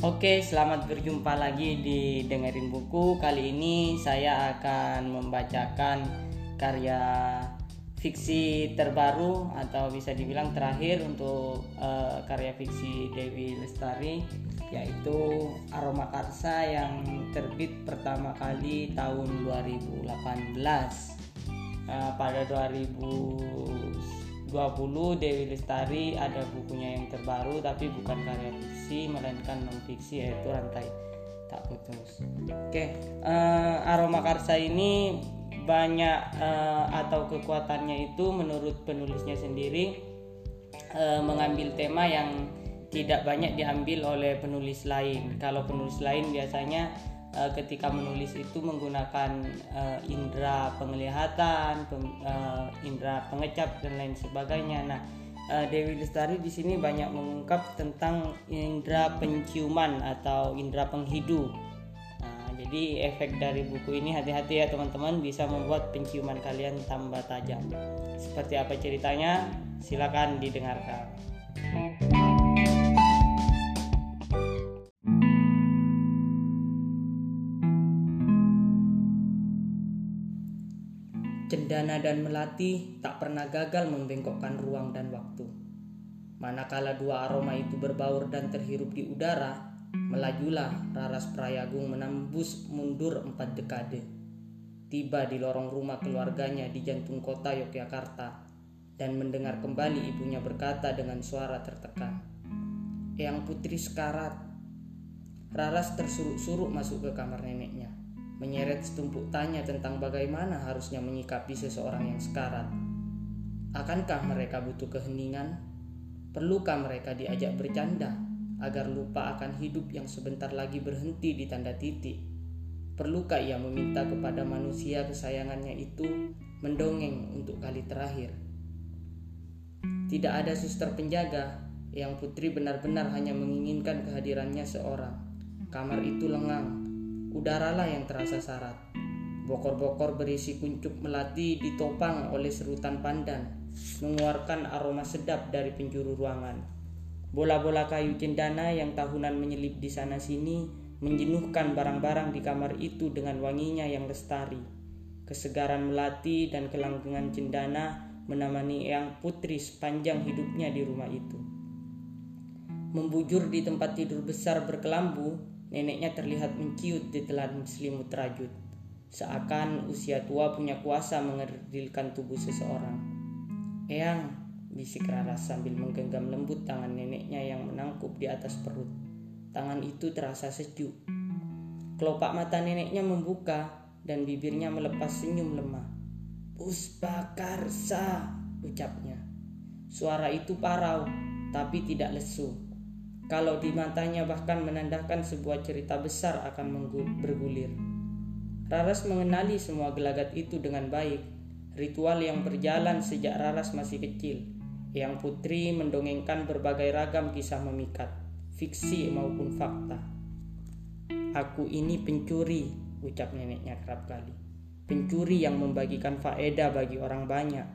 Oke, selamat berjumpa lagi di dengerin buku. Kali ini saya akan membacakan karya fiksi terbaru atau bisa dibilang terakhir untuk uh, karya fiksi Dewi Lestari yaitu Aroma Karsa yang terbit pertama kali tahun 2018. Uh, pada 2000 20 Dewi Lestari ada bukunya yang terbaru tapi bukan karya fiksi melainkan non fiksi yaitu Rantai Tak Putus. Oke, uh, Aroma Karsa ini banyak uh, atau kekuatannya itu menurut penulisnya sendiri uh, mengambil tema yang tidak banyak diambil oleh penulis lain. Kalau penulis lain biasanya uh, ketika menulis itu menggunakan uh, indera penglihatan, pem, uh, indera pengecap dan lain sebagainya. Nah, uh, Dewi Lestari di sini banyak mengungkap tentang indera penciuman atau indera penghidu. Nah, jadi efek dari buku ini hati-hati ya teman-teman bisa membuat penciuman kalian tambah tajam. Seperti apa ceritanya? Silakan didengarkan. Cendana dan Melati tak pernah gagal membengkokkan ruang dan waktu. Manakala dua aroma itu berbaur dan terhirup di udara, melajulah Raras Prayagung menembus mundur empat dekade. Tiba di lorong rumah keluarganya di jantung kota Yogyakarta dan mendengar kembali ibunya berkata dengan suara tertekan. Eyang putri sekarat. Raras tersuruk-suruk masuk ke kamar neneknya menyeret setumpuk tanya tentang bagaimana harusnya menyikapi seseorang yang sekarat. Akankah mereka butuh keheningan? Perlukah mereka diajak bercanda agar lupa akan hidup yang sebentar lagi berhenti di tanda titik? Perlukah ia meminta kepada manusia kesayangannya itu mendongeng untuk kali terakhir? Tidak ada suster penjaga, yang putri benar-benar hanya menginginkan kehadirannya seorang. Kamar itu lengang, udaralah yang terasa sarat. Bokor-bokor berisi kuncup melati ditopang oleh serutan pandan, mengeluarkan aroma sedap dari penjuru ruangan. Bola-bola kayu cendana yang tahunan menyelip di sana-sini menjenuhkan barang-barang di kamar itu dengan wanginya yang lestari. Kesegaran melati dan kelanggengan cendana menemani Eyang Putri sepanjang hidupnya di rumah itu. Membujur di tempat tidur besar berkelambu, Neneknya terlihat menciut di telan selimut rajut, seakan usia tua punya kuasa mengerdilkan tubuh seseorang. Eyang, bisik Rara sambil menggenggam lembut tangan neneknya yang menangkup di atas perut. Tangan itu terasa sejuk. Kelopak mata neneknya membuka dan bibirnya melepas senyum lemah. Puspakarsa, ucapnya. Suara itu parau, tapi tidak lesu kalau di matanya bahkan menandakan sebuah cerita besar akan bergulir. Raras mengenali semua gelagat itu dengan baik, ritual yang berjalan sejak Raras masih kecil, yang putri mendongengkan berbagai ragam kisah memikat, fiksi maupun fakta. Aku ini pencuri, ucap neneknya kerap kali. Pencuri yang membagikan faedah bagi orang banyak.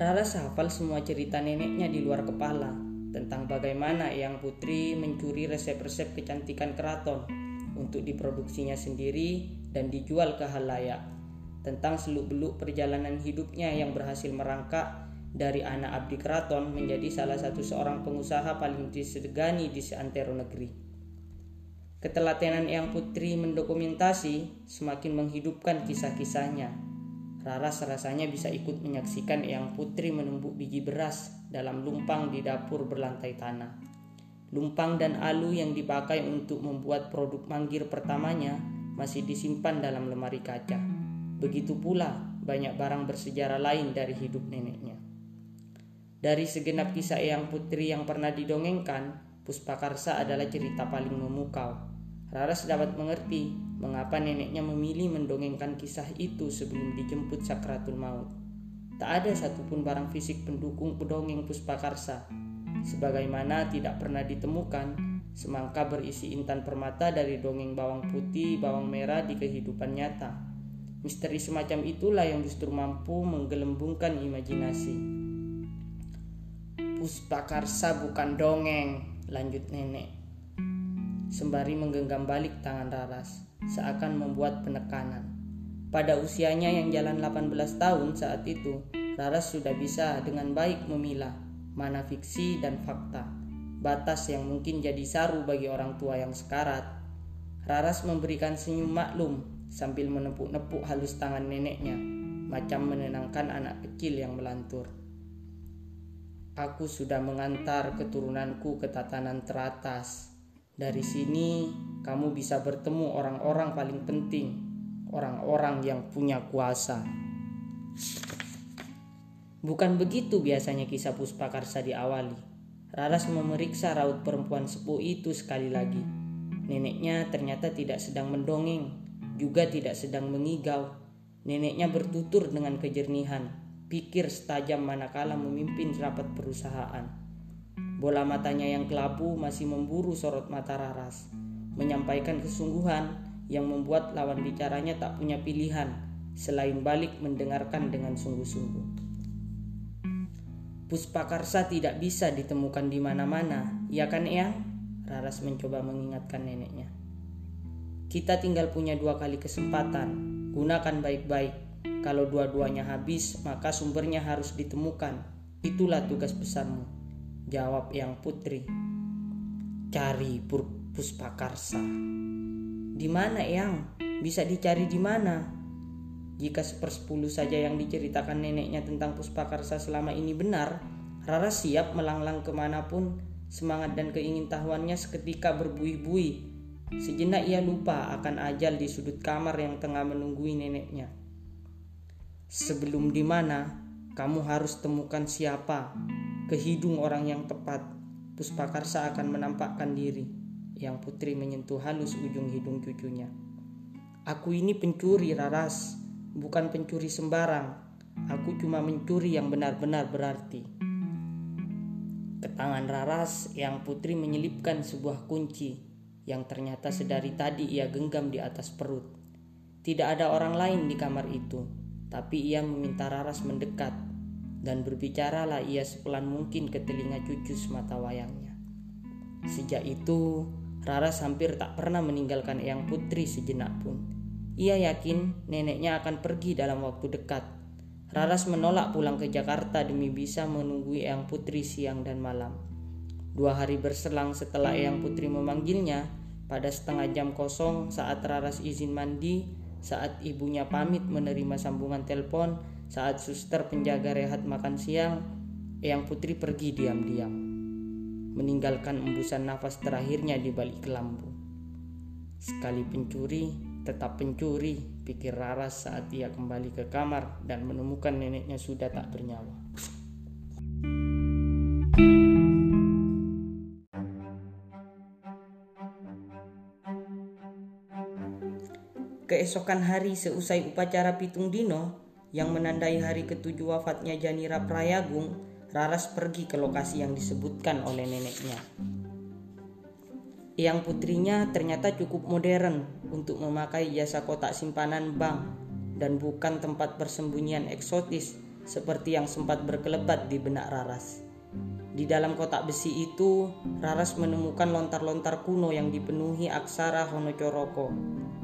Raras hafal semua cerita neneknya di luar kepala, tentang bagaimana Yang Putri mencuri resep-resep kecantikan keraton untuk diproduksinya sendiri dan dijual ke halayak. Tentang seluk-beluk perjalanan hidupnya yang berhasil merangkak dari anak abdi keraton menjadi salah satu seorang pengusaha paling disegani di seantero negeri. Ketelatenan Yang Putri mendokumentasi semakin menghidupkan kisah-kisahnya Raras rasanya bisa ikut menyaksikan Eyang Putri menumbuk biji beras dalam lumpang di dapur berlantai tanah. Lumpang dan alu yang dipakai untuk membuat produk manggir pertamanya masih disimpan dalam lemari kaca. Begitu pula banyak barang bersejarah lain dari hidup neneknya. Dari segenap kisah Eyang Putri yang pernah didongengkan, Puspakarsa adalah cerita paling memukau. Raras dapat mengerti mengapa neneknya memilih mendongengkan kisah itu sebelum dijemput sakratul maut. Tak ada satupun barang fisik pendukung pedongeng Puspakarsa, sebagaimana tidak pernah ditemukan semangka berisi intan permata dari dongeng bawang putih, bawang merah di kehidupan nyata. Misteri semacam itulah yang justru mampu menggelembungkan imajinasi. Puspakarsa bukan dongeng, lanjut nenek. Sembari menggenggam balik tangan Raras, seakan membuat penekanan. Pada usianya yang jalan 18 tahun saat itu, Raras sudah bisa dengan baik memilah mana fiksi dan fakta, batas yang mungkin jadi saru bagi orang tua yang sekarat. Raras memberikan senyum maklum sambil menepuk-nepuk halus tangan neneknya, macam menenangkan anak kecil yang melantur. Aku sudah mengantar keturunanku ke tatanan teratas, dari sini kamu bisa bertemu orang-orang paling penting, orang-orang yang punya kuasa. Bukan begitu biasanya kisah Puspakarsa diawali. Raras memeriksa raut perempuan sepuh itu sekali lagi. Neneknya ternyata tidak sedang mendongeng, juga tidak sedang mengigau. Neneknya bertutur dengan kejernihan, pikir setajam manakala memimpin rapat perusahaan. Bola matanya yang kelabu masih memburu sorot mata Raras, menyampaikan kesungguhan yang membuat lawan bicaranya tak punya pilihan selain balik mendengarkan dengan sungguh-sungguh. Puspakarsa tidak bisa ditemukan di mana-mana, ya kan Eyang? Raras mencoba mengingatkan neneknya. Kita tinggal punya dua kali kesempatan, gunakan baik-baik. Kalau dua-duanya habis, maka sumbernya harus ditemukan. Itulah tugas besarmu. Jawab yang putri. Cari Puspakarsa. Di mana yang? Bisa dicari di mana? Jika sepersepuluh saja yang diceritakan neneknya tentang Puspakarsa selama ini benar, Rara siap melanglang ke mana pun semangat dan keingintahuannya seketika berbuih-buih. Sejenak ia lupa akan ajal di sudut kamar yang tengah menunggui neneknya. Sebelum di mana, kamu harus temukan siapa ke hidung orang yang tepat, Puspakarsa akan menampakkan diri. Yang putri menyentuh halus ujung hidung cucunya. Aku ini pencuri Raras, bukan pencuri sembarang. Aku cuma mencuri yang benar-benar berarti. Ke tangan Raras, yang putri menyelipkan sebuah kunci yang ternyata sedari tadi ia genggam di atas perut. Tidak ada orang lain di kamar itu, tapi ia meminta Raras mendekat dan berbicaralah ia sepelan mungkin ke telinga cucu semata wayangnya. Sejak itu, Raras hampir tak pernah meninggalkan Eyang Putri sejenak pun. Ia yakin neneknya akan pergi dalam waktu dekat. Raras menolak pulang ke Jakarta demi bisa menunggu Eyang Putri siang dan malam. Dua hari berselang setelah Eyang Putri memanggilnya, pada setengah jam kosong saat Raras izin mandi, saat ibunya pamit menerima sambungan telepon, saat suster penjaga rehat makan siang, Eyang Putri pergi diam-diam, meninggalkan embusan nafas terakhirnya di balik kelambu. Sekali pencuri, tetap pencuri, pikir Raras saat ia kembali ke kamar dan menemukan neneknya sudah tak bernyawa. Keesokan hari seusai upacara Pitung Dino, yang menandai hari ketujuh wafatnya Janira Prayagung, Raras pergi ke lokasi yang disebutkan oleh neneknya. Yang putrinya ternyata cukup modern untuk memakai jasa kotak simpanan bank dan bukan tempat persembunyian eksotis seperti yang sempat berkelebat di benak Raras. Di dalam kotak besi itu, Raras menemukan lontar-lontar kuno yang dipenuhi aksara Honocoroko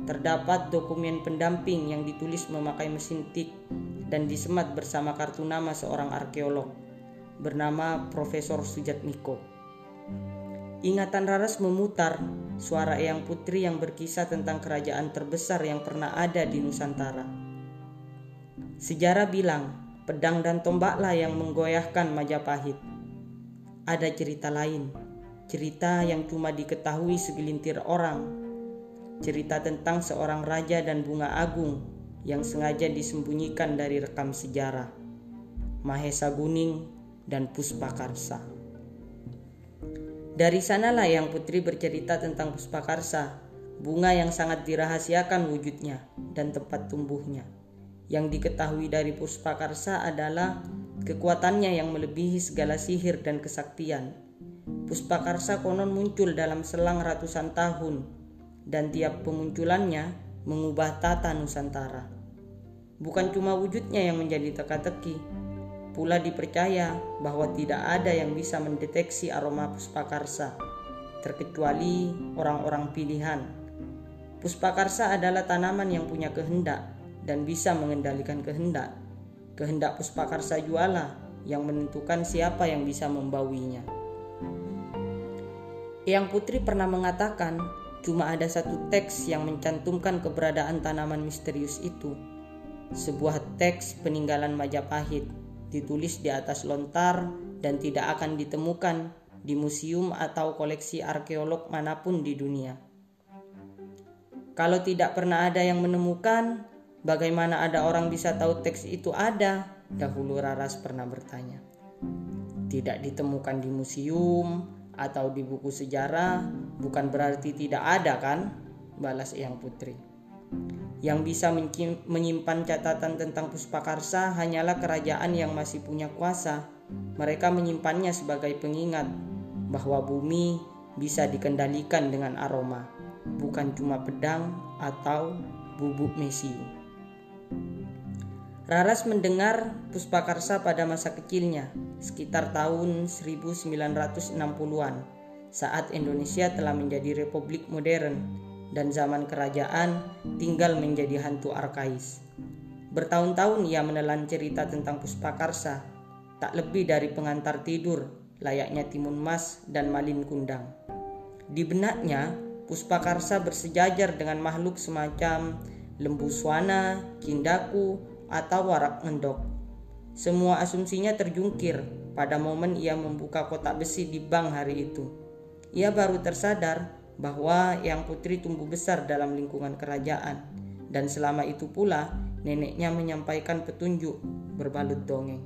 Terdapat dokumen pendamping yang ditulis memakai mesin tik dan disemat bersama kartu nama seorang arkeolog bernama Profesor Sujatmiko. Ingatan Raras memutar suara Eyang Putri yang berkisah tentang kerajaan terbesar yang pernah ada di Nusantara. Sejarah bilang, pedang dan tombaklah yang menggoyahkan Majapahit. Ada cerita lain, cerita yang cuma diketahui segelintir orang cerita tentang seorang raja dan bunga agung yang sengaja disembunyikan dari rekam sejarah, Mahesa Guning dan Puspakarsa. Dari sanalah yang putri bercerita tentang Puspakarsa, bunga yang sangat dirahasiakan wujudnya dan tempat tumbuhnya. Yang diketahui dari Puspakarsa adalah kekuatannya yang melebihi segala sihir dan kesaktian. Puspakarsa konon muncul dalam selang ratusan tahun dan tiap pemunculannya mengubah tata Nusantara. Bukan cuma wujudnya yang menjadi teka-teki, pula dipercaya bahwa tidak ada yang bisa mendeteksi aroma puspakarsa. terkecuali orang-orang pilihan. Puspakarsa adalah tanaman yang punya kehendak dan bisa mengendalikan kehendak. Kehendak Puspakarsa juala yang menentukan siapa yang bisa membawinya. Yang Putri pernah mengatakan, cuma ada satu teks yang mencantumkan keberadaan tanaman misterius itu. Sebuah teks peninggalan Majapahit ditulis di atas lontar dan tidak akan ditemukan di museum atau koleksi arkeolog mana pun di dunia. Kalau tidak pernah ada yang menemukan, bagaimana ada orang bisa tahu teks itu ada? Dahulu Raras pernah bertanya. Tidak ditemukan di museum atau di buku sejarah, bukan berarti tidak ada kan? Balas Eyang Putri. Yang bisa menyimpan catatan tentang Puspakarsa hanyalah kerajaan yang masih punya kuasa. Mereka menyimpannya sebagai pengingat bahwa bumi bisa dikendalikan dengan aroma, bukan cuma pedang atau bubuk mesiu. Raras mendengar Puspakarsa pada masa kecilnya, sekitar tahun 1960-an, saat Indonesia telah menjadi republik modern dan zaman kerajaan tinggal menjadi hantu arkais. Bertahun-tahun ia menelan cerita tentang Puspakarsa, tak lebih dari pengantar tidur layaknya timun mas dan malin kundang. Di benaknya, Puspakarsa bersejajar dengan makhluk semacam lembu suana, kindaku, atau warak ngendok. Semua asumsinya terjungkir pada momen ia membuka kotak besi di bank hari itu. Ia baru tersadar bahwa Yang Putri tumbuh besar dalam lingkungan kerajaan dan selama itu pula neneknya menyampaikan petunjuk berbalut dongeng.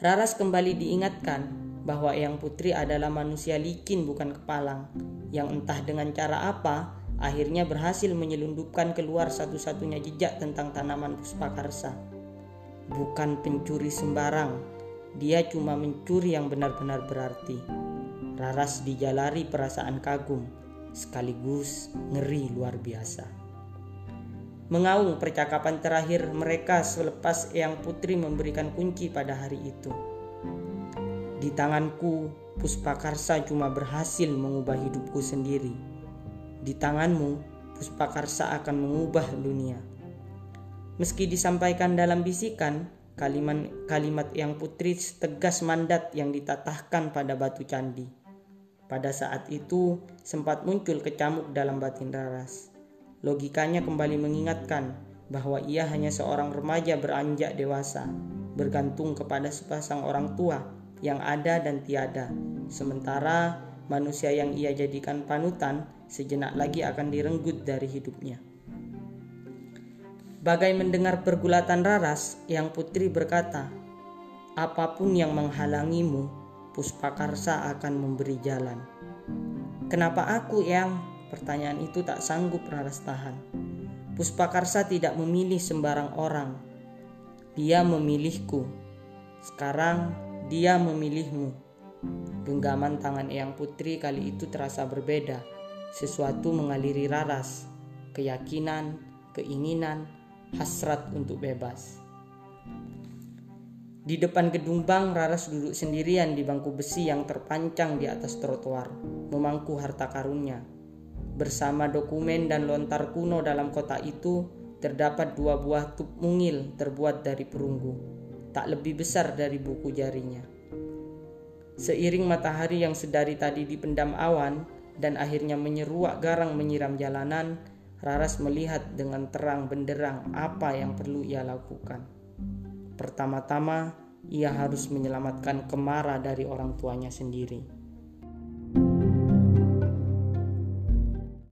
Raras kembali diingatkan bahwa Eyang Putri adalah manusia licin bukan kepalang yang entah dengan cara apa akhirnya berhasil menyelundupkan keluar satu-satunya jejak tentang tanaman puspakarsa. Bukan pencuri sembarang, dia cuma mencuri yang benar-benar berarti. Raras dijalari perasaan kagum, sekaligus ngeri luar biasa. Mengaung percakapan terakhir mereka selepas Eyang Putri memberikan kunci pada hari itu. Di tanganku, Puspakarsa cuma berhasil mengubah hidupku sendiri. Di tanganmu, Puspakarsa akan mengubah dunia. Meski disampaikan dalam bisikan, kalimat, kalimat yang putri tegas mandat yang ditatahkan pada batu candi. Pada saat itu, sempat muncul kecamuk dalam batin Raras. Logikanya kembali mengingatkan bahwa ia hanya seorang remaja beranjak dewasa, bergantung kepada sepasang orang tua yang ada dan tiada. Sementara manusia yang ia jadikan panutan sejenak lagi akan direnggut dari hidupnya. Bagai mendengar pergulatan Raras, yang putri berkata, "Apa pun yang menghalangimu, Puspakarsa akan memberi jalan." Kenapa aku yang Pertanyaan itu tak sanggup Raras tahan. Puspakarsa tidak memilih sembarang orang. Dia memilihku. Sekarang dia memilihmu. Genggaman tangan Eyang Putri kali itu terasa berbeda. Sesuatu mengaliri Raras. Keyakinan, keinginan, hasrat untuk bebas. Di depan gedung bank, Raras duduk sendirian di bangku besi yang terpancang di atas trotoar, memangku harta karunnya. Bersama dokumen dan lontar kuno dalam kotak itu terdapat dua buah tup mungil terbuat dari perunggu, tak lebih besar dari buku jarinya. Seiring matahari yang sedari tadi dipendam awan dan akhirnya menyeruak garang menyiram jalanan, Raras melihat dengan terang benderang apa yang perlu ia lakukan. Pertama-tama, ia harus menyelamatkan Kemara dari orang tuanya sendiri.